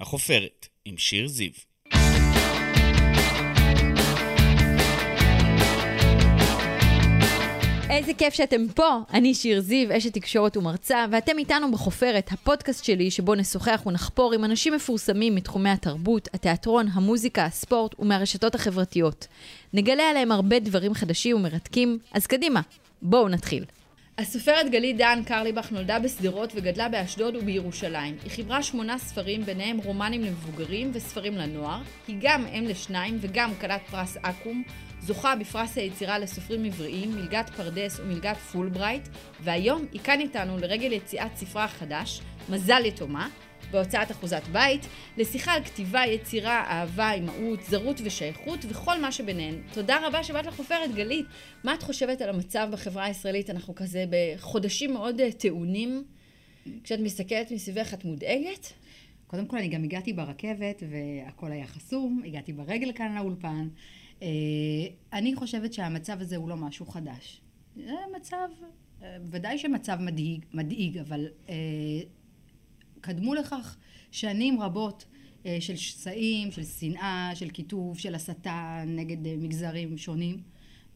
החופרת, עם שיר זיו. איזה כיף שאתם פה. אני שיר זיו, אשת תקשורת ומרצה, ואתם איתנו בחופרת, הפודקאסט שלי, שבו נשוחח ונחפור עם אנשים מפורסמים מתחומי התרבות, התיאטרון, המוזיקה, הספורט ומהרשתות החברתיות. נגלה עליהם הרבה דברים חדשים ומרתקים, אז קדימה, בואו נתחיל. הסופרת גלית דן קרליבך נולדה בשדרות וגדלה באשדוד ובירושלים. היא חיברה שמונה ספרים, ביניהם רומנים למבוגרים וספרים לנוער. היא גם אם לשניים וגם כלת פרס אקו"ם, זוכה בפרס היצירה לסופרים עבריים, מלגת פרדס ומלגת פולברייט, והיום היא כאן איתנו לרגל יציאת ספרה החדש, מזל יתומה, בהוצאת אחוזת בית, לשיחה על כתיבה, יצירה, אהבה, אימהות, זרות ושייכות וכל מה שביניהן. תודה רבה שבאת לחופרת, גלית. מה את חושבת על המצב בחברה הישראלית? אנחנו כזה בחודשים מאוד אה, טעונים. כשאת מסתכלת מסביבך, את מודאגת? קודם כל, אני גם הגעתי ברכבת והכל היה חסום, הגעתי ברגל כאן לאולפן. אה, אני חושבת שהמצב הזה הוא לא משהו חדש. זה מצב, אה, ודאי שמצב מדאיג, מדאיג אבל קדמו לכך שנים רבות של שסעים, של שנאה, של קיטוב, של הסתה נגד מגזרים שונים.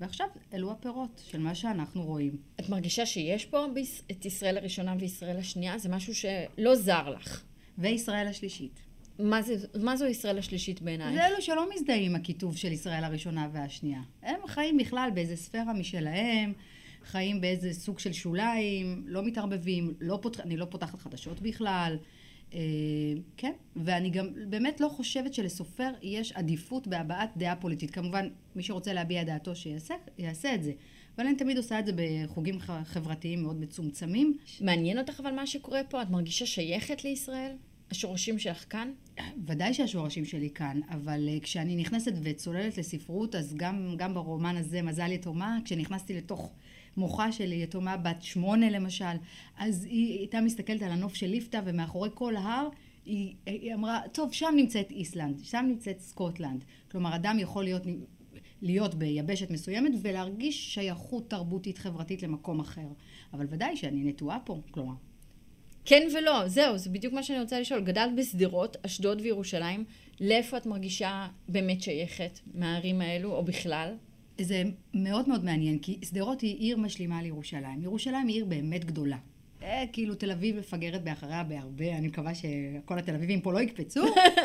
ועכשיו אלו הפירות של מה שאנחנו רואים. את מרגישה שיש פה את ישראל הראשונה וישראל השנייה? זה משהו שלא זר לך. וישראל השלישית. מה, זה, מה זו ישראל השלישית בעינייך? זה אלו שלא מזדהים עם הכיתוב של ישראל הראשונה והשנייה. הם חיים בכלל באיזה ספירה משלהם, חיים באיזה סוג של שוליים, לא מתערבבים, לא פותח, אני לא פותחת חדשות בכלל. אה, כן, ואני גם באמת לא חושבת שלסופר יש עדיפות בהבעת דעה פוליטית. כמובן, מי שרוצה להביע דעתו שיעשה, יעשה את זה. אבל אני תמיד עושה את זה בחוגים חברתיים מאוד מצומצמים. מעניין אותך אבל מה שקורה פה? את מרגישה שייכת לישראל? השורשים שלך כאן? ודאי שהשורשים שלי כאן, אבל uh, כשאני נכנסת וצוללת לספרות, אז גם, גם ברומן הזה, מזל יתומה, כשנכנסתי לתוך מוחה של יתומה בת שמונה למשל, אז היא הייתה מסתכלת על הנוף של ליפתא, ומאחורי כל הר היא, היא אמרה, טוב, שם נמצאת איסלנד, שם נמצאת סקוטלנד. כלומר, אדם יכול להיות, להיות ביבשת מסוימת ולהרגיש שייכות תרבותית חברתית למקום אחר. אבל ודאי שאני נטועה פה, כלומר, כן ולא, זהו, זה בדיוק מה שאני רוצה לשאול. גדלת בשדרות, אשדוד וירושלים, לאיפה את מרגישה באמת שייכת מהערים האלו, או בכלל? זה מאוד מאוד מעניין, כי שדרות היא עיר משלימה לירושלים. ירושלים היא עיר באמת גדולה. אה, כאילו תל אביב מפגרת באחריה בהרבה, אני מקווה שכל התל אביבים פה לא יקפצו.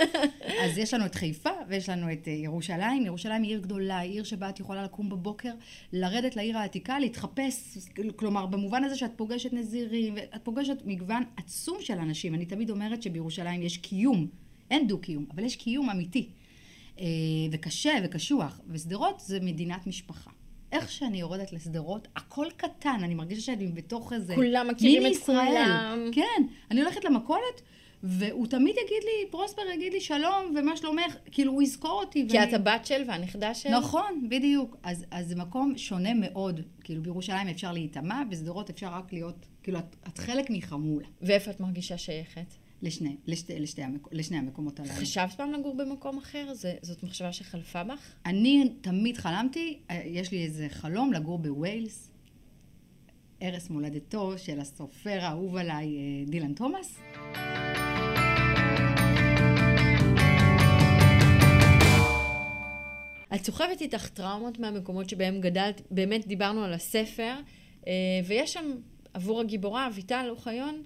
אז יש לנו את חיפה ויש לנו את אה, ירושלים. ירושלים היא עיר גדולה, עיר שבה את יכולה לקום בבוקר, לרדת לעיר העתיקה, להתחפש, כלומר במובן הזה שאת פוגשת נזירים, ואת פוגשת מגוון עצום של אנשים. אני תמיד אומרת שבירושלים יש קיום, אין דו-קיום, אבל יש קיום אמיתי. אה, וקשה וקשוח, ושדרות זה מדינת משפחה. איך שאני יורדת לשדרות, הכל קטן, אני מרגישה שאני בתוך איזה... כולם מכירים את ישראל. כולם. כן, אני הולכת למכולת, והוא תמיד יגיד לי, פרוספר יגיד לי שלום, ומה שלומך, כאילו הוא יזכור אותי. כי ואני... את הבת של והנכדה של. נכון, בדיוק. אז, אז זה מקום שונה מאוד. כאילו בירושלים אפשר להיטמע, בשדרות אפשר רק להיות, כאילו את, את חלק מחמולה. ואיפה את מרגישה שייכת? לשני, לשתי, לשתי המק... לשני המקומות הללו. חשבת פעם לגור במקום אחר? זה, זאת מחשבה שחלפה בך? אני תמיד חלמתי, אה, יש לי איזה חלום לגור בווילס, ערש מולדתו של הסופר האהוב עליי, אה, דילן תומאס. את סוחבת איתך טראומות מהמקומות שבהם גדלת, באמת דיברנו על הספר, אה, ויש שם עבור הגיבורה, אביטל אוחיון,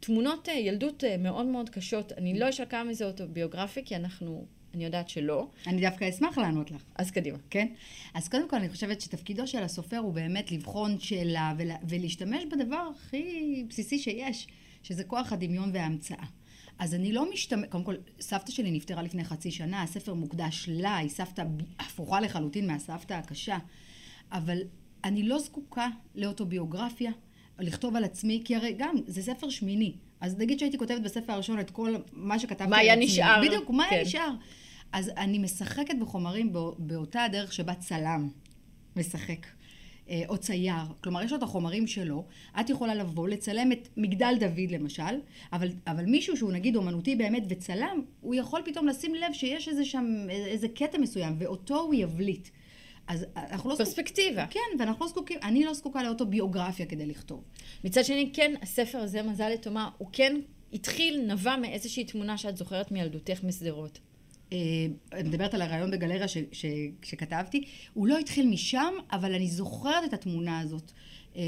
תמונות אה, ילדות אה, מאוד מאוד קשות. אני לא אשאל כמה מזה אוטוביוגרפי, כי אנחנו, אני יודעת שלא. אני דווקא אשמח לענות לך. אז קדימה. כן? אז קודם כל, אני חושבת שתפקידו של הסופר הוא באמת לבחון שאלה ולה, ולהשתמש בדבר הכי בסיסי שיש, שזה כוח הדמיון וההמצאה. אז אני לא משתמש, קודם כל, סבתא שלי נפטרה לפני חצי שנה, הספר מוקדש לה, היא סבתא הפוכה לחלוטין מהסבתא הקשה, אבל אני לא זקוקה לאוטוביוגרפיה, לכתוב על עצמי, כי הרי גם, זה ספר שמיני. אז נגיד שהייתי כותבת בספר הראשון את כל מה שכתבתי על עצמי. מה היה נשאר. בדיוק, מה כן. היה נשאר. אז אני משחקת בחומרים באותה הדרך שבה צלם משחק. אה, או צייר, כלומר יש לו את החומרים שלו, את יכולה לבוא, לצלם את מגדל דוד למשל, אבל, אבל מישהו שהוא נגיד אומנותי באמת וצלם, הוא יכול פתאום לשים לב שיש איזה שם, איזה קטע מסוים, ואותו הוא יבליט. אז אנחנו לא... פרספקטיבה. זקוק... כן, ואנחנו לא זקוקים, אני לא זקוקה לאוטוביוגרפיה כדי לכתוב. מצד שני, כן, הספר הזה, מזל יתומה, הוא כן התחיל, נבע מאיזושהי תמונה שאת זוכרת מילדותך משדרות. אה, אני מדברת על הרעיון בגלריה ש, ש, שכתבתי, הוא לא התחיל משם, אבל אני זוכרת את התמונה הזאת. אה,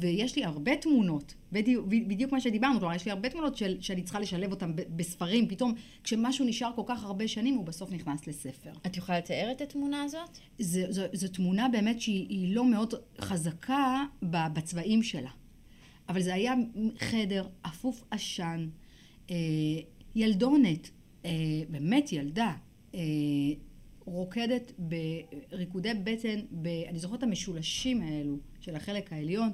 ויש לי הרבה תמונות, בדיוק, בדיוק מה שדיברנו, כלומר יש לי הרבה תמונות של, שאני צריכה לשלב אותן בספרים, פתאום כשמשהו נשאר כל כך הרבה שנים הוא בסוף נכנס לספר. את יכולה לתאר את התמונה הזאת? זו, זו, זו תמונה באמת שהיא לא מאוד חזקה בצבעים שלה, אבל זה היה חדר אפוף עשן, אה, ילדונת, אה, באמת ילדה, רוקדת בריקודי בטן, ב, אני זוכרת את המשולשים האלו של החלק העליון,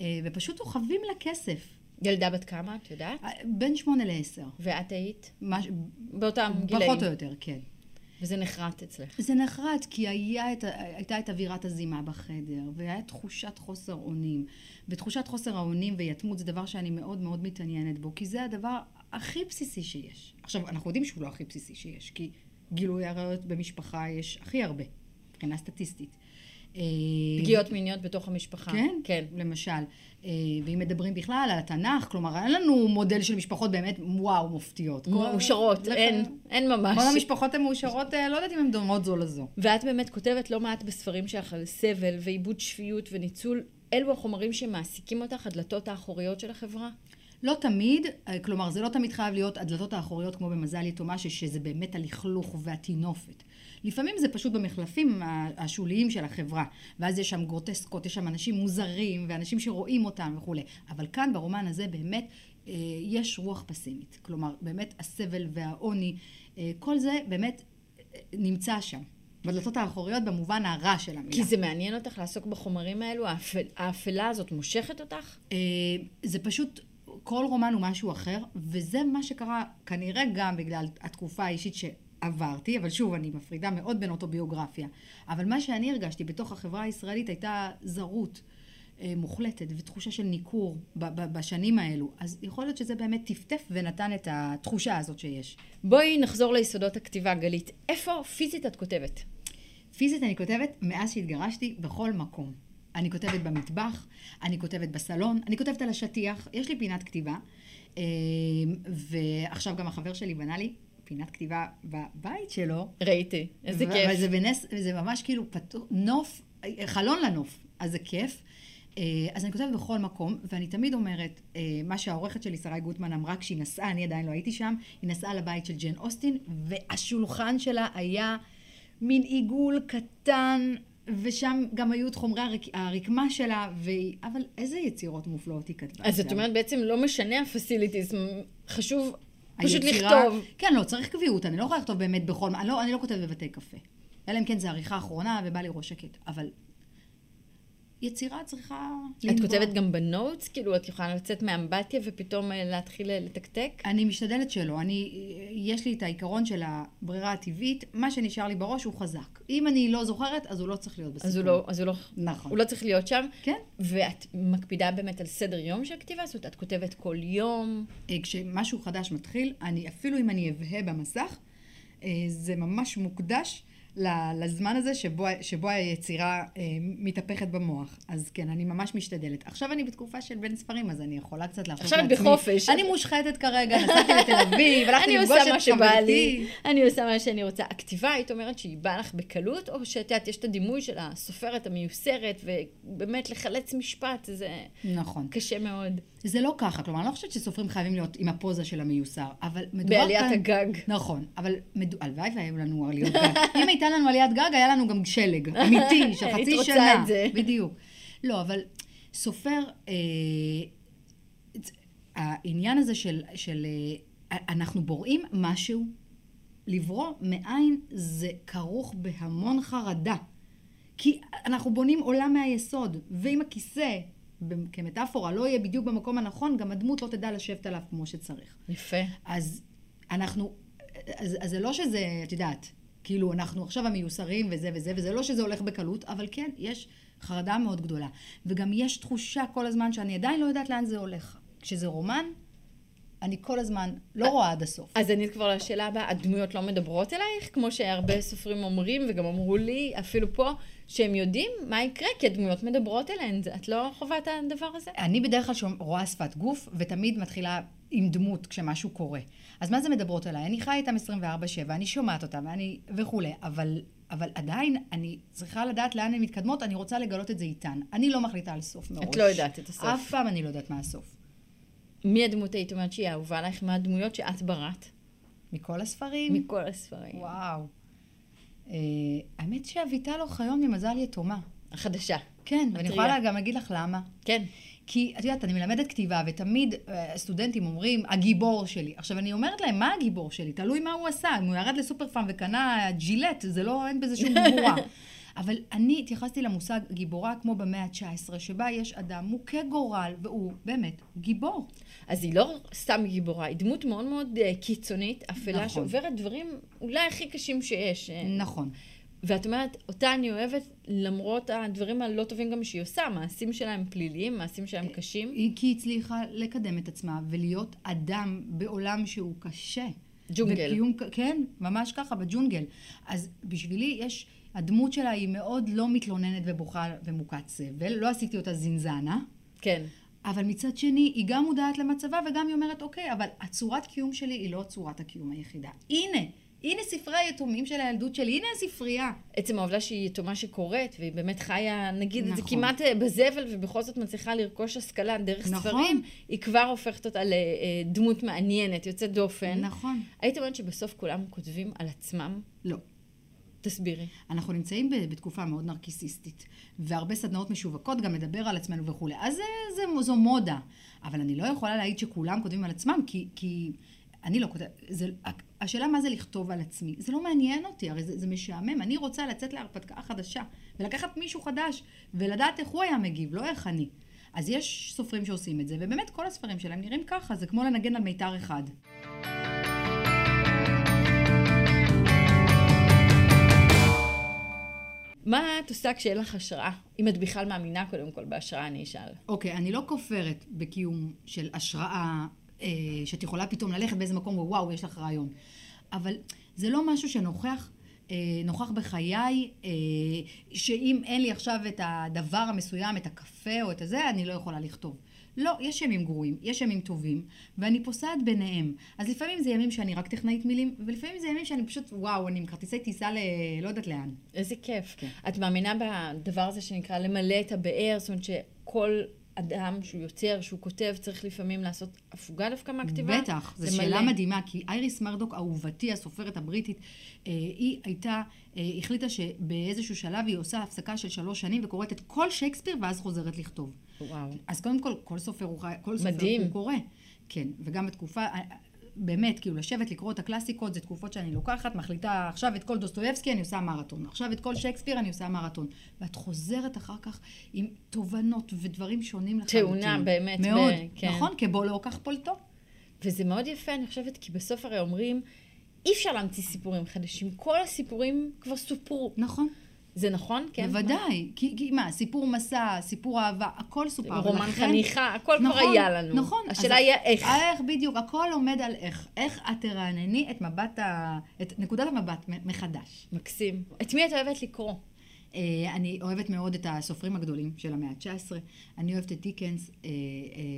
אה, ופשוט אוכבים לה כסף. ילדה בת כמה, את יודעת? אה, בין שמונה לעשר. ואת היית? מש... באותם גילאים. פחות או יותר, כן. וזה נחרט אצלך. זה נחרט, כי היה את, הייתה את אווירת הזימה בחדר, והיה תחושת חוסר אונים. ותחושת חוסר האונים ויתמות זה דבר שאני מאוד מאוד מתעניינת בו, כי זה הדבר הכי בסיסי שיש. עכשיו, אנחנו יודעים שהוא לא הכי בסיסי שיש, כי גילוי עריות במשפחה יש הכי הרבה, מבחינה סטטיסטית. אה, פגיעות מיניות בתוך המשפחה. כן, כן. למשל. אה, ואם מדברים בכלל על התנ"ך, כלומר, אין לנו מודל של משפחות באמת, וואו, מופתיות. מאושרות, אין, אין ממש. כל המשפחות הן מאושרות, אה, לא יודעת אם הן דומות זו לזו. ואת באמת כותבת לא מעט בספרים שלך על סבל ועיבוד שפיות וניצול. אלו החומרים שמעסיקים אותך, הדלתות האחוריות של החברה? לא תמיד, כלומר זה לא תמיד חייב להיות הדלתות האחוריות כמו במזל יתומה, שזה באמת הלכלוך והטינופת. לפעמים זה פשוט במחלפים השוליים של החברה, ואז יש שם גרוטסקות, יש שם אנשים מוזרים, ואנשים שרואים אותם וכולי. אבל כאן ברומן הזה באמת אה, יש רוח פסימית. כלומר, באמת הסבל והעוני, אה, כל זה באמת אה, נמצא שם. בדלתות האחוריות במובן הרע של המילה. כי זה מעניין אותך לעסוק בחומרים האלו? האפל, האפלה הזאת מושכת אותך? זה פשוט כל רומן הוא משהו אחר, וזה מה שקרה כנראה גם בגלל התקופה האישית שעברתי, אבל שוב, אני מפרידה מאוד בין אוטוביוגרפיה. אבל מה שאני הרגשתי בתוך החברה הישראלית הייתה זרות. אה, מוחלטת ותחושה של ניכור בשנים האלו. אז יכול להיות שזה באמת טפטף ונתן את התחושה הזאת שיש. בואי נחזור ליסודות הכתיבה, גלית. איפה פיזית את כותבת? פיזית אני כותבת מאז שהתגרשתי בכל מקום. אני כותבת במטבח, אני כותבת בסלון, אני כותבת על השטיח, יש לי פינת כתיבה. אה, ועכשיו גם החבר שלי בנה לי פינת כתיבה בבית שלו. ראיתי, איזה כיף. וזה בנס, וזה ממש כאילו פתוח, נוף, חלון לנוף, אז זה כיף. אה, אז אני כותבת בכל מקום, ואני תמיד אומרת, אה, מה שהעורכת שלי, שרי גוטמן, אמרה כשהיא נסעה, אני עדיין לא הייתי שם, היא נסעה לבית של ג'ן אוסטין, והשולחן שלה היה מין עיגול קטן ושם גם היו את חומרי הריק, הרקמה שלה, ו... אבל איזה יצירות מופלאות היא כתבה. אז את אומרת בעצם לא משנה הפסיליטיז, חשוב פשוט היצירה, לכתוב. כן, לא, צריך קביעות, אני לא יכולה לכתוב באמת בכל... אני לא, אני לא כותבת בבתי קפה. אלא אם כן זה עריכה אחרונה ובא לי ראש שקט. אבל יצירה צריכה לנבוע. את כותבת גם בנוטס? כאילו, את יכולה לצאת מאמבטיה ופתאום אה, להתחיל אה, לתקתק? אני משתדלת שלא. אני, יש לי את העיקרון של הברירה הטבעית, מה שנשאר לי בראש הוא חזק. אם אני לא זוכרת, אז הוא לא צריך להיות בסיפור. אז הוא לא, אז הוא לא, נכון. הוא לא צריך להיות שם? כן. ואת מקפידה באמת על סדר יום של כתיבה? זאת אומרת, את כותבת כל יום? אה, כשמשהו חדש מתחיל, אני, אפילו אם אני אבהה במסך, זה ממש מוקדש. לזמן הזה שבו, שבו היצירה אה, מתהפכת במוח. אז כן, אני ממש משתדלת. עכשיו אני בתקופה של בין ספרים, אז אני יכולה קצת להרשות לעצמי. עכשיו בחופש. אני מושחתת כרגע, נסעתי לתל אביב, הלכתי לפגוש את חברתי. אני עושה מה שאני רוצה. הכתיבה, היית אומרת שהיא באה לך בקלות, או שאת יודעת, יש את הדימוי של הסופרת המיוסרת, ובאמת לחלץ משפט, זה נכון. קשה מאוד. זה לא ככה, כלומר, אני לא חושבת שסופרים חייבים להיות עם הפוזה של המיוסר, אבל מדובר כאן... בעליית הגג. נכון, אבל מד... הלוואי והיו לנו עליות גג. אם הייתה לנו עליית גג, היה לנו גם שלג, אמיתי, של חצי שנה. היית רוצה את זה. בדיוק. לא, אבל סופר, אה, העניין הזה של, של אה, אנחנו בוראים משהו, לברוא מאין זה כרוך בהמון חרדה. כי אנחנו בונים עולם מהיסוד, ואם הכיסא כמטאפורה לא יהיה בדיוק במקום הנכון, גם הדמות לא תדע לשבת עליו כמו שצריך. יפה. אז אנחנו, אז, אז זה לא שזה, את יודעת, כאילו אנחנו עכשיו המיוסרים וזה וזה, וזה לא שזה הולך בקלות, אבל כן, יש חרדה מאוד גדולה. וגם יש תחושה כל הזמן שאני עדיין לא יודעת לאן זה הולך. כשזה רומן, אני כל הזמן לא רואה עד הסוף. אז אני כבר לשאלה הבאה, הדמויות לא מדברות אלייך? כמו שהרבה סופרים אומרים, וגם אמרו לי, אפילו פה, שהם יודעים מה יקרה, כי הדמויות מדברות אליהן. את לא חווה את הדבר הזה? אני בדרך כלל רואה שפת גוף, ותמיד מתחילה עם דמות כשמשהו קורה. אז מה זה מדברות עליי? אני חיה איתם 24-7, אני שומעת אותם ואני וכולי, אבל, אבל עדיין אני צריכה לדעת לאן הן מתקדמות, אני רוצה לגלות את זה איתן. אני לא מחליטה על סוף מראש. את לא יודעת את הסוף. אף פעם אני לא יודעת מה הסוף. מי הדמות היית אומרת שהיא אהובה עלייך? מה הדמויות שאת בראת? מכל הספרים? מכל הספרים. וואו. אה, האמת שאביטל אוחיון ממזל יתומה. החדשה. כן, ואני. יכולה גם להגיד לך למה. כן. כי את יודעת, אני מלמדת כתיבה, ותמיד אה, הסטודנטים אומרים, הגיבור שלי. עכשיו, אני אומרת להם, מה הגיבור שלי? תלוי מה הוא עשה. אם הוא ירד לסופר פארם וקנה ג'ילט, זה לא, אין בזה שום גבורה. אבל אני התייחסתי למושג גיבורה כמו במאה ה-19, שבה יש אדם מוכה גורל, והוא באמת גיבור. אז היא לא סתם גיבורה, היא דמות מאוד מאוד אה, קיצונית, אפלה, נכון. שעוברת דברים אולי הכי קשים שיש. אה, נכון. ואת אומרת, אותה אני אוהבת למרות הדברים הלא טובים גם שהיא עושה, המעשים שלה הם פליליים, מעשים שלה הם קשים. היא כי היא הצליחה לקדם את עצמה ולהיות אדם בעולם שהוא קשה. ג'ונגל. וקיום, כן, ממש ככה, בג'ונגל. אז בשבילי יש, הדמות שלה היא מאוד לא מתלוננת ובוכה ומוכת סבל. לא עשיתי אותה זינזנה, כן. אבל מצד שני, היא גם מודעת למצבה וגם היא אומרת, אוקיי, אבל הצורת קיום שלי היא לא צורת הקיום היחידה. הנה, הנה ספרי היתומים של הילדות שלי, הנה הספרייה. עצם העובדה שהיא יתומה שקוראת, והיא באמת חיה, נגיד את זה נכון. כמעט אה, בזבל, ובכל זאת מצליחה לרכוש השכלה דרך נכון. ספרים, היא כבר הופכת אותה לדמות מעניינת, יוצאת דופן. נכון. היית אומרת שבסוף כולם כותבים על עצמם? לא. תסבירי. אנחנו נמצאים בתקופה מאוד נרקיסיסטית, והרבה סדנאות משווקות גם לדבר על עצמנו וכולי. אז זה, זה, זו מודה. אבל אני לא יכולה להעיד שכולם כותבים על עצמם, כי, כי אני לא כותבת... השאלה מה זה לכתוב על עצמי, זה לא מעניין אותי, הרי זה, זה משעמם. אני רוצה לצאת להרפתקה חדשה, ולקחת מישהו חדש, ולדעת איך הוא היה מגיב, לא איך אני. אז יש סופרים שעושים את זה, ובאמת כל הספרים שלהם נראים ככה, זה כמו לנגן על מיתר אחד. מה את עושה כשאין לך השראה? אם את בכלל מאמינה קודם כל בהשראה, אני אשאל. אוקיי, אני לא כופרת בקיום של השראה, אה, שאת יכולה פתאום ללכת באיזה מקום ווואו, יש לך רעיון. אבל זה לא משהו שנוכח, אה, נוכח בחיי, אה, שאם אין לי עכשיו את הדבר המסוים, את הקפה או את הזה, אני לא יכולה לכתוב. לא, יש ימים גרועים, יש ימים טובים, ואני פוסעת ביניהם. אז לפעמים זה ימים שאני רק טכנאית מילים, ולפעמים זה ימים שאני פשוט, וואו, אני עם כרטיסי טיסה ל... לא יודעת לאן. איזה כיף. כן. את מאמינה בדבר הזה שנקרא למלא את הבאר? זאת אומרת שכל אדם שהוא יוצר, שהוא כותב, צריך לפעמים לעשות הפוגה דווקא מהכתיבה? בטח, זו. שאלה מדהימה, כי אייריס מרדוק, אהובתי, הסופרת הבריטית, אה, היא הייתה, אה, החליטה שבאיזשהו שלב היא עושה הפסקה של שלוש שנים וקוראת את כל שייקספיר ואז חוזרת לכתוב. וואו. אז קודם כל, כל סופר הוא, כל סופר מדהים. הוא קורא. כן, וגם בתקופה, אה, באמת, כאילו, לשבת לקרוא את הקלאסיקות, זה תקופות שאני לוקחת, מחליטה עכשיו את כל דוסטויבסקי, אני עושה מרתון. עכשיו את כל שייקספיר, אני עושה מרתון. ואת חוזרת אחר כך עם תובנות ודברים שונים לחלוטין. תאונה, באמת, מאוד, ב- כן. נכון? כבוא לא קח פולטו. וזה מאוד יפה, אני חושבת, כי בסוף הרי אומרים, אי אפשר להמציא סיפורים חדשים. כל הסיפורים כבר סופרו. נכון. זה נכון? כן? בוודאי. כי, כי מה, סיפור מסע, סיפור אהבה, הכל סופר. רומן ולכן- חניכה, הכל כבר נכון, היה לנו. נכון. השאלה היא איך. איך בדיוק, הכל עומד על איך. איך את תרענני את מבט ה... את נקודת המבט מחדש. מקסים. את מי את אוהבת לקרוא? אה, אני אוהבת מאוד את הסופרים הגדולים של המאה ה-19. אני אוהבת את דיקנס, אה,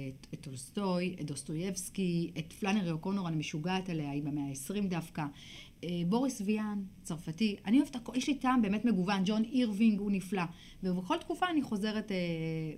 את, את טולסטוי, את דוסטויבסקי, את פלנרי אוקונור, אני משוגעת עליה, היא במאה ה-20 דווקא. בוריס ויאן, צרפתי. אני אוהבת הכל, יש לי טעם באמת מגוון. ג'ון אירווינג הוא נפלא. ובכל תקופה אני חוזרת אה,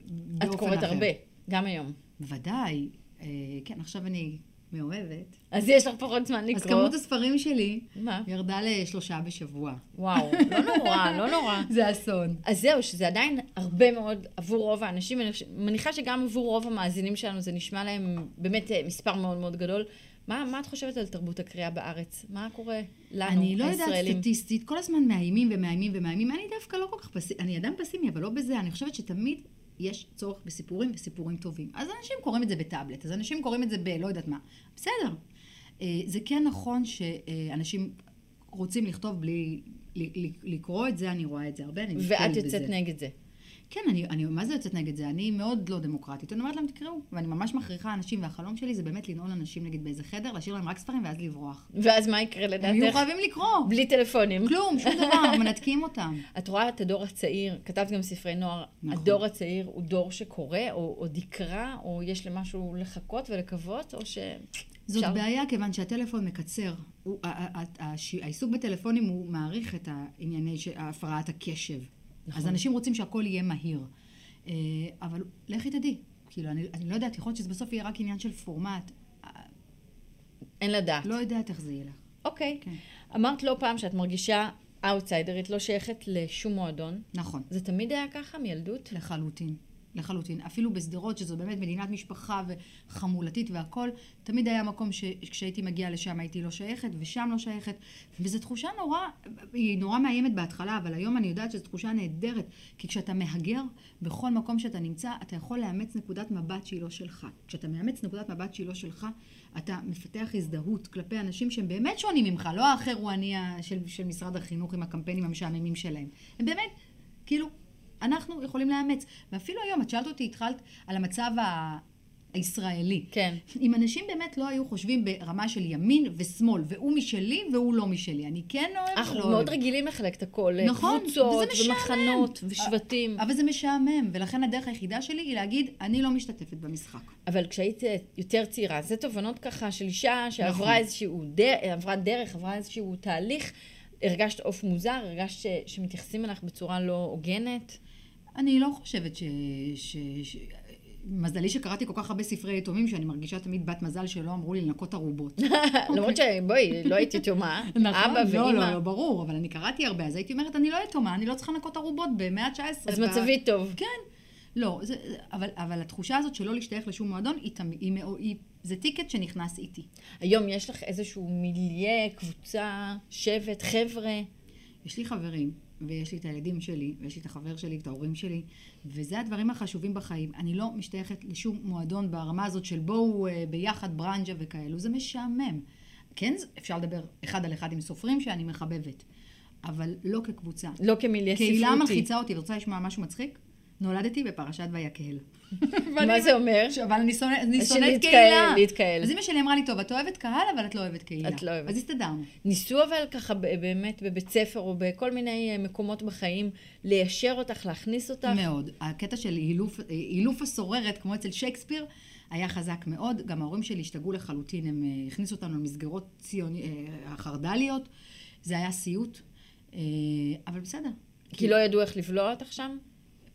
באופן אחר. את קוראת הרבה, גם היום. בוודאי. אה, כן, עכשיו אני מאוהבת. אז יש לך פחות זמן לקרוא. אז כמות הספרים שלי מה? ירדה לשלושה בשבוע. וואו, לא נורא, לא נורא. זה אסון. אז זהו, שזה עדיין הרבה מאוד עבור רוב האנשים, אני מניחה שגם עבור רוב המאזינים שלנו זה נשמע להם באמת אה, מספר מאוד מאוד גדול. מה, מה את חושבת על תרבות הקריאה בארץ? מה קורה לנו, אני לא יודעת הישראלים? סטטיסטית, כל הזמן מאיימים ומאיימים ומאיימים. אני דווקא לא כל כך פסימי, אני אדם פסימי, אבל לא בזה. אני חושבת שתמיד יש צורך בסיפורים וסיפורים טובים. אז אנשים קוראים את זה בטאבלט, אז אנשים קוראים את זה בלא יודעת מה. בסדר. אה, זה כן נכון שאנשים רוצים לכתוב בלי לקרוא את זה, אני רואה את זה הרבה, אני ואת נתקלת יוצאת בזה. נגד זה. כן, אני, אני, מה זה יוצאת נגד זה? אני מאוד לא דמוקרטית. אני אומרת להם, תקראו. ואני ממש מכריחה אנשים, והחלום שלי זה באמת לנעול אנשים, נגיד, באיזה חדר, להשאיר להם רק ספרים ואז לברוח. ואז מה יקרה הם יהיו לדעתך? חייבים לקרוא. בלי טלפונים. כלום, שום דבר, מנתקים אותם. את רואה את הדור הצעיר, כתבת גם ספרי נוער, נכון. הדור הצעיר הוא דור שקורא, או עוד יקרא, או יש למשהו לחכות ולקוות, או ש... זאת אפשר- בעיה, כיוון שהטלפון מקצר. הוא, העיסוק בטלפונים הוא מעריך את הענייני ש- הפרעת הקשב. נכון. אז אנשים רוצים שהכל יהיה מהיר. אה, אבל לכי תדעי. כאילו, אני, אני לא יודעת, יכול להיות שזה בסוף יהיה רק עניין של פורמט. אה, אין לדעת. לא יודעת איך זה ילך. אוקיי. כן. אמרת לא פעם שאת מרגישה אאוטסיידרית, לא שייכת לשום מועדון. נכון. זה תמיד היה ככה מילדות? לחלוטין. לחלוטין. אפילו בשדרות, שזו באמת מדינת משפחה וחמולתית והכול, תמיד היה מקום שכשהייתי מגיעה לשם הייתי לא שייכת, ושם לא שייכת. וזו תחושה נורא, היא נורא מאיימת בהתחלה, אבל היום אני יודעת שזו תחושה נהדרת. כי כשאתה מהגר, בכל מקום שאתה נמצא, אתה יכול לאמץ נקודת מבט שהיא לא שלך. כשאתה מאמץ נקודת מבט שהיא לא שלך, אתה מפתח הזדהות כלפי אנשים שהם באמת שונים ממך, לא האחר הוא אני של, של משרד החינוך עם הקמפיינים המשעממים שלהם. הם באמת, כאילו, אנחנו יכולים לאמץ. ואפילו היום, את שאלת אותי, התחלת על המצב ה... הישראלי. כן. אם אנשים באמת לא היו חושבים ברמה של ימין ושמאל, והוא משלי והוא לא משלי, אני כן אוהב אנחנו ולא מאוד. רגילים לחלק את הכל, נכון, קבוצות וזה משעמם. ומחנות ושבטים. אבל זה משעמם, ולכן הדרך היחידה שלי היא להגיד, אני לא משתתפת במשחק. אבל כשהיית אה, יותר צעירה, זה תובנות ככה של אישה שעברה נכון. איזשהו דרך, עברה דרך, עברה איזשהו תהליך, הרגשת עוף מוזר, הרגשת ש- שמתייחסים אליך בצורה לא הוגנת? אני לא חושבת ש... ש... ש... מזלי שקראתי כל כך הרבה ספרי יתומים, שאני מרגישה תמיד בת מזל שלא אמרו לי לנקות ערובות. למרות שבואי, לא הייתי יתומה, נכון, אבא לא, ואימא, לא, לא, ברור, אבל אני קראתי הרבה, אז הייתי אומרת, אני לא יתומה, אני לא צריכה לנקות ערובות במאה ה-19. אז מצבי טוב. כן. לא, זה, אבל, אבל התחושה הזאת שלא להשתייך לשום מועדון, היא, תמ- היא, מאו- היא, זה טיקט שנכנס איתי. היום יש לך איזשהו מיליה, קבוצה, שבט, חבר'ה. יש לי חברים, ויש לי את הילדים שלי, ויש לי את החבר שלי, את ההורים שלי, וזה הדברים החשובים בחיים. אני לא משתייכת לשום מועדון ברמה הזאת של בואו אה, ביחד ברנג'ה וכאלו, זה משעמם. כן, אפשר לדבר אחד על אחד עם סופרים שאני מחבבת, אבל לא כקבוצה. לא כמיליה ספרותי. קהילה מלחיצה אותי, את רוצה לשמוע משהו מצחיק? נולדתי בפרשת ויקהל. מה זה אומר? אבל אני שונאת קהילה. להתקהל. אז אמא שלי אמרה לי, טוב, את אוהבת קהל, אבל את לא אוהבת קהילה. את לא אוהבת. אז הסתדרנו. ניסו אבל ככה באמת בבית ספר או בכל מיני אה, מקומות בחיים ליישר אותך, להכניס אותך? מאוד. הקטע של אילוף, הסוררת, כמו אצל שייקספיר, היה חזק מאוד. גם ההורים שלי השתגעו לחלוטין, הם אה, הכניסו אותנו למסגרות ציוני, אה, חרד"ליות. זה היה סיוט, אבל בסדר. כי לא ידעו איך לבלוע אותך שם?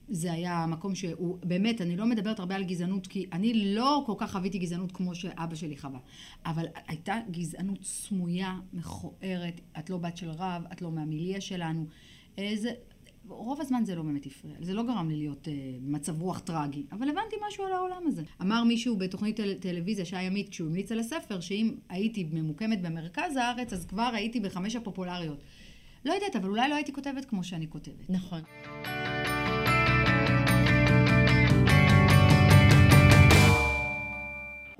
זה היה מקום שהוא, באמת, אני לא מדברת הרבה על גזענות, כי אני לא כל כך חוויתי גזענות כמו שאבא שלי חווה. אבל הייתה גזענות סמויה, מכוערת, את לא בת של רב, את לא מהמיליה שלנו. זה, רוב הזמן זה לא באמת הפריע, זה לא גרם לי להיות אה, במצב רוח טרגי, אבל הבנתי משהו על העולם הזה. אמר מישהו בתוכנית טל, טלוויזיה, שי עמית, כשהוא המליץ על הספר, שאם הייתי ממוקמת במרכז הארץ, אז כבר הייתי בחמש הפופולריות. לא יודעת, אבל אולי לא הייתי כותבת כמו שאני כותבת. נכון.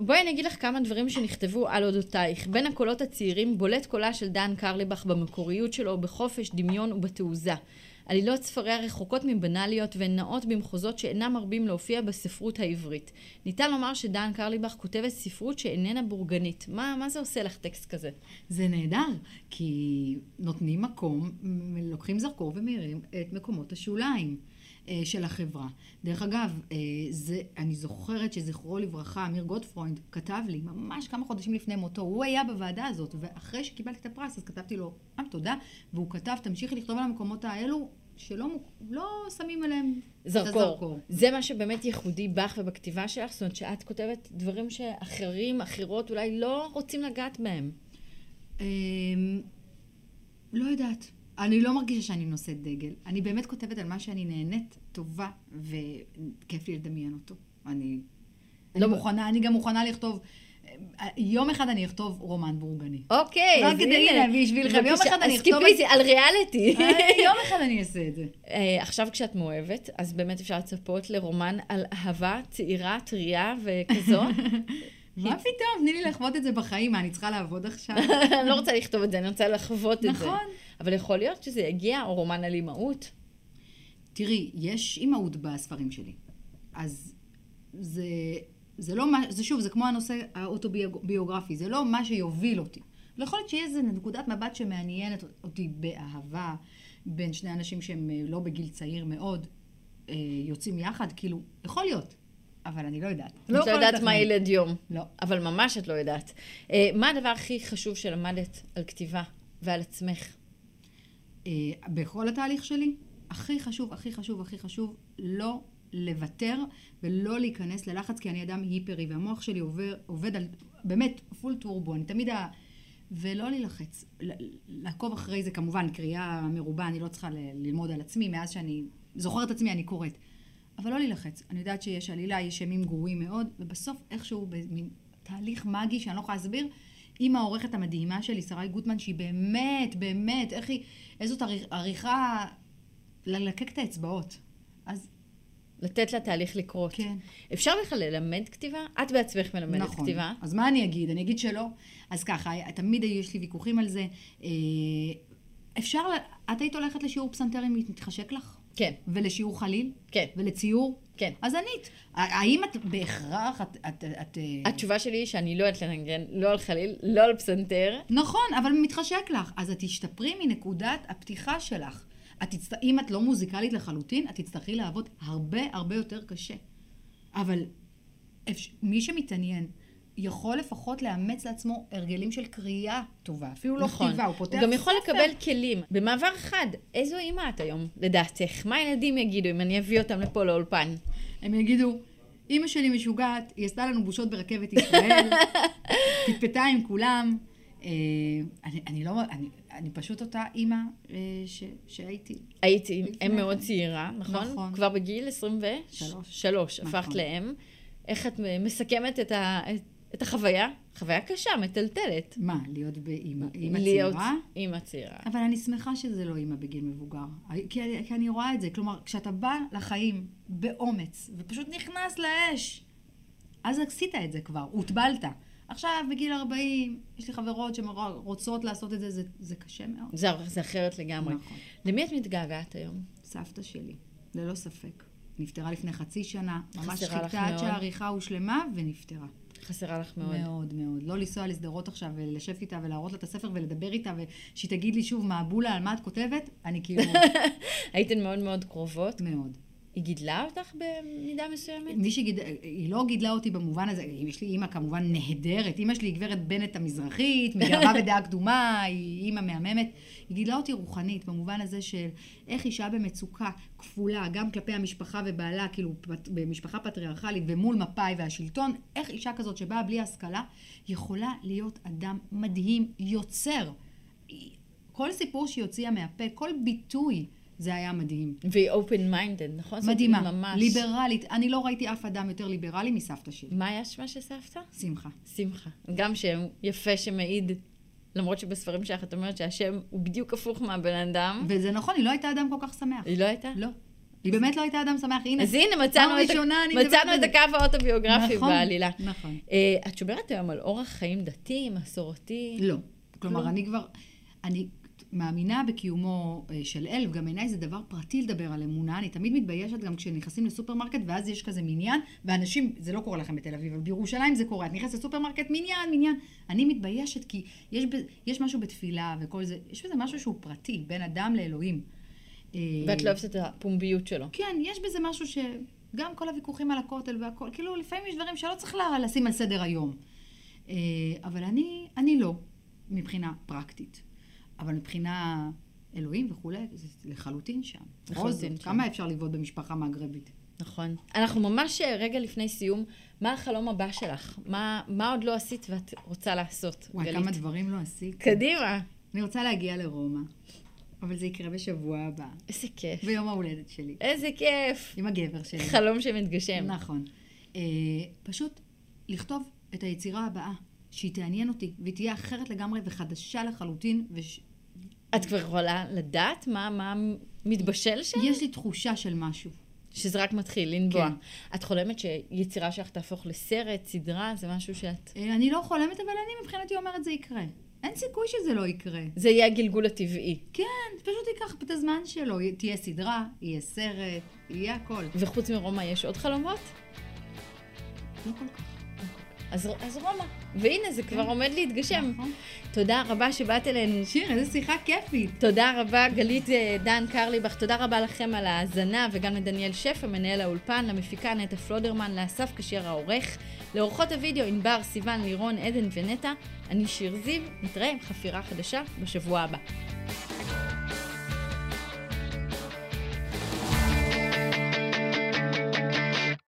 בואי אני אגיד לך כמה דברים שנכתבו על אודותייך. בין הקולות הצעירים בולט קולה של דן קרליבך במקוריות שלו, בחופש, דמיון ובתעוזה. עלילות ספריה רחוקות מבנאליות והן נעות במחוזות שאינם מרבים להופיע בספרות העברית. ניתן לומר שדן קרליבך כותבת ספרות שאיננה בורגנית. מה, מה זה עושה לך טקסט כזה? זה נהדר, כי נותנים מקום, לוקחים זרקור ומאירים את מקומות השוליים של החברה. דרך אגב, אה, זה, אני זוכרת זכרו לברכה, אמיר גוטפרוינד כתב לי, ממש כמה חודשים לפני מותו, הוא היה בוועדה הזאת, ואחרי שקיבלתי את הפרס, אז כתבתי לו, אה, תודה, והוא כתב, תמשיכי לכתוב על המקומות האלו, שלא לא שמים עליהם את זרקור. הזרקור. זה מה שבאמת ייחודי בך ובכתיבה שלך, זאת אומרת שאת כותבת דברים שאחרים, אחרות, אולי לא רוצים לגעת בהם. אמ, לא יודעת. אני לא מרגישה שאני נושאת דגל. אני באמת כותבת על מה שאני נהנית, טובה, וכיף לי לדמיין אותו. אני, לא אני מוכנה, אני גם מוכנה לכתוב, יום אחד אני אכתוב רומן בורגני. אוקיי, רק אז כדי. להביא בשבילכם. יום אחד אני אז אכתוב זה על ריאליטי. אני- יום אחד אני אעשה את זה. אה, עכשיו כשאת מאוהבת, אז באמת אפשר לצפות לרומן על אהבה צעירה, טריה וכזו. מה פתאום? תני לי לחוות את זה בחיים, מה, אני צריכה לעבוד עכשיו? אני לא רוצה לכתוב את זה, אני רוצה לחוות את זה. נכון. אבל יכול להיות שזה יגיע, או רומן על אימהות. תראי, יש אימהות בספרים שלי. אז זה, זה לא מה, זה שוב, זה כמו הנושא האוטוביוגרפי, זה לא מה שיוביל אותי. לא יכול להיות שיהיה איזה נקודת מבט שמעניינת אותי באהבה בין שני אנשים שהם אה, לא בגיל צעיר מאוד, אה, יוצאים יחד, כאילו, יכול להיות, אבל אני לא יודעת. את לא יודעת מה. ילד יום. לא. אבל ממש את לא יודעת. אה, מה הדבר הכי חשוב שלמדת על כתיבה ועל עצמך? אה, בכל התהליך שלי, הכי חשוב, הכי חשוב, הכי חשוב, לא לוותר ולא להיכנס ללחץ, כי אני אדם היפרי, והמוח שלי עובר, עובד על, באמת, פול טורבו, אני תמיד ה... ולא להילחץ. לעקוב אחרי זה, כמובן, קריאה מרובה, אני לא צריכה ללמוד על עצמי, מאז שאני זוכרת עצמי, אני קוראת. אבל לא להילחץ. אני יודעת שיש עלילה, יש ימים גרועים מאוד, ובסוף איכשהו במין תהליך מגי שאני לא יכולה להסביר, עם העורכת המדהימה שלי, שרי גוטמן, שהיא באמת, באמת, איך היא, איזו עריכ- עריכה ללקק את האצבעות. אז לתת לתהליך לקרות. כן. אפשר בכלל ללמד כתיבה? את בעצמך מלמדת נכון. כתיבה. אז מה אני אגיד? אני אגיד שלא. אז ככה, תמיד יש לי ויכוחים על זה. אה, אפשר, את היית הולכת לשיעור פסנתר אם מתחשק לך? כן, ולשיעור חליל? כן, ולציור? כן. אז ענית. האם את בהכרח, את... את, את אה, התשובה שלי היא שאני לא יודעת לנגן, לא על חליל, לא על פסנתר. נכון, אבל מתחשק לך. אז את תשתפרי מנקודת הפתיחה שלך. את תצט... אם את לא מוזיקלית לחלוטין, את תצטרכי לעבוד הרבה הרבה יותר קשה. אבל אפ... מי שמתעניין יכול לפחות לאמץ לעצמו הרגלים של קריאה טובה. אפילו לא נכון. כתיבה, הוא פותח הוא גם יכול ספר. לקבל כלים. במעבר חד, איזו אימא את היום, לדעתך? מה הילדים יגידו אם אני אביא אותם לפה לאולפן? הם יגידו, אימא שלי משוגעת, היא עשתה לנו בושות ברכבת ישראל, פטפטה עם כולם. אה, אני, אני לא, אני, אני פשוט אותה אימא אה, ש, שהייתי. הייתי אם מאוד. צעירה, נכון? נכון. כבר בגיל 23? שלוש. שלוש, הפכת נכון. לאם. איך את מסכמת את, ה... את החוויה? חוויה קשה, מטלטלת. מה, להיות באימא אימא להיות צעירה? אימא צעירה. אבל אני שמחה שזה לא אימא בגיל מבוגר. כי, אני- כי אני רואה את זה. כלומר, כשאתה בא לחיים באומץ, ופשוט נכנס לאש, אז עשית את זה כבר, הוטבלת. עכשיו, בגיל 40, יש לי חברות שרוצות לעשות את זה, זה, זה קשה מאוד. זה, זה אחרת לגמרי. נכון. למי את מתגעגעת היום? סבתא שלי, ללא ספק. נפטרה לפני חצי שנה, ממש חיכתה עד. שהעריכה הושלמה ונפטרה. חסרה לך מאוד. מאוד מאוד. לא לנסוע לשדרות עכשיו ולשב איתה ולהראות לה את הספר ולדבר איתה ושהיא תגיד לי שוב מעבולה על מה את כותבת, אני כאילו הייתן מאוד מאוד קרובות. מאוד. היא גידלה אותך במידה מסוימת? מי שגיד... היא לא גידלה אותי במובן הזה, יש לי אימא כמובן נהדרת, אימא שלי היא גברת בנט המזרחית, מגאווה ודעה קדומה, היא אימא מהממת. היא גידלה אותי רוחנית, במובן הזה של איך אישה במצוקה כפולה, גם כלפי המשפחה ובעלה, כאילו פט- במשפחה פטריארכלית ומול מפא"י והשלטון, איך אישה כזאת שבאה בלי השכלה, יכולה להיות אדם מדהים, יוצר. כל סיפור שהיא הוציאה מהפה, כל ביטוי, זה היה מדהים. והיא open minded, נכון? מדהימה, ממש... ליברלית. אני לא ראיתי אף אדם יותר ליברלי מסבתא שלי. מה היה שמה של סבתא? שמחה. שמחה. גם שם יפה שמעיד, למרות שבספרים שלך את אומרת שהשם הוא בדיוק הפוך מהבן אדם. וזה נכון, היא לא הייתה אדם כל כך שמח. היא לא הייתה? לא. היא באמת לא הייתה אדם שמח. הנה, אז הנה, מצאנו, את, ראשונה ה... מצאנו את הקו האוטוביוגרפי נכון, בעלילה. נכון. אה, את שומרת היום על אורח חיים דתי, מסורתי? לא. כלומר, כלום? אני כבר... אני מאמינה בקיומו אה, של אל, וגם בעיניי זה דבר פרטי לדבר על אמונה. אני תמיד מתביישת גם כשנכנסים לסופרמרקט, ואז יש כזה מניין, ואנשים, זה לא קורה לכם בתל אביב, אבל בירושלים זה קורה. את נכנסת לסופרמרקט, מניין, מניין. אני מתביישת כי יש, יש משהו בתפילה וכל זה, יש בזה משהו שהוא פרטי, בין אדם לאלוהים. אה, ואת לא אוהבת את הפומביות שלו. כן, יש בזה משהו ש... גם כל הוויכוחים על הכותל והכל, כאילו לפעמים יש דברים שלא צריך לה- לשים על סדר היום. אה, אבל אני, אני לא, מבחינה פרקטית. אבל מבחינה אלוהים וכולי, זה לחלוטין שם. זאת, שם. כמה אפשר לבעוט במשפחה מגרבית? נכון. אנחנו ממש אה, רגע לפני סיום. מה החלום הבא שלך? מה, מה עוד לא עשית ואת רוצה לעשות? וואי, גלית? כמה דברים לא עשיתי. קדימה. אני רוצה להגיע לרומא, אבל זה יקרה בשבוע הבא, איזה כיף. ביום ההולדת שלי, איזה כיף. עם הגבר שלי. חלום שמתגשם. נכון. אה, פשוט לכתוב את היצירה הבאה, שהיא תעניין אותי, והיא תהיה אחרת לגמרי וחדשה לחלוטין, ויש את כבר יכולה לדעת מה, מה מתבשל שם? לי תחושה של משהו. שזה רק מתחיל לנבוע. כן. את חולמת שיצירה שלך תהפוך לסרט, סדרה, זה משהו שאת... אה, אני לא חולמת, אבל אני מבחינתי אומרת זה יקרה. אין סיכוי שזה לא יקרה. זה יהיה הגלגול הטבעי. כן, פשוט ייקח את הזמן שלו. תהיה סדרה, יהיה סרט, יהיה הכל. וחוץ מרומא יש עוד חלומות? לא כל כך. אז, אז רומא. והנה, זה כבר עומד להתגשם. נכון. תודה רבה שבאת אלינו. שיר, איזה שיחה כיפית. תודה רבה, גלית אה, דן קרליבך. תודה רבה לכם על ההאזנה, וגם לדניאל שפע, מנהל האולפן, למפיקה נטע פלודרמן, לאסף קשייר העורך, לאורחות הוידאו ענבר, סיון, לירון, עדן ונטע. אני שיר זיו, נתראה עם חפירה חדשה בשבוע הבא.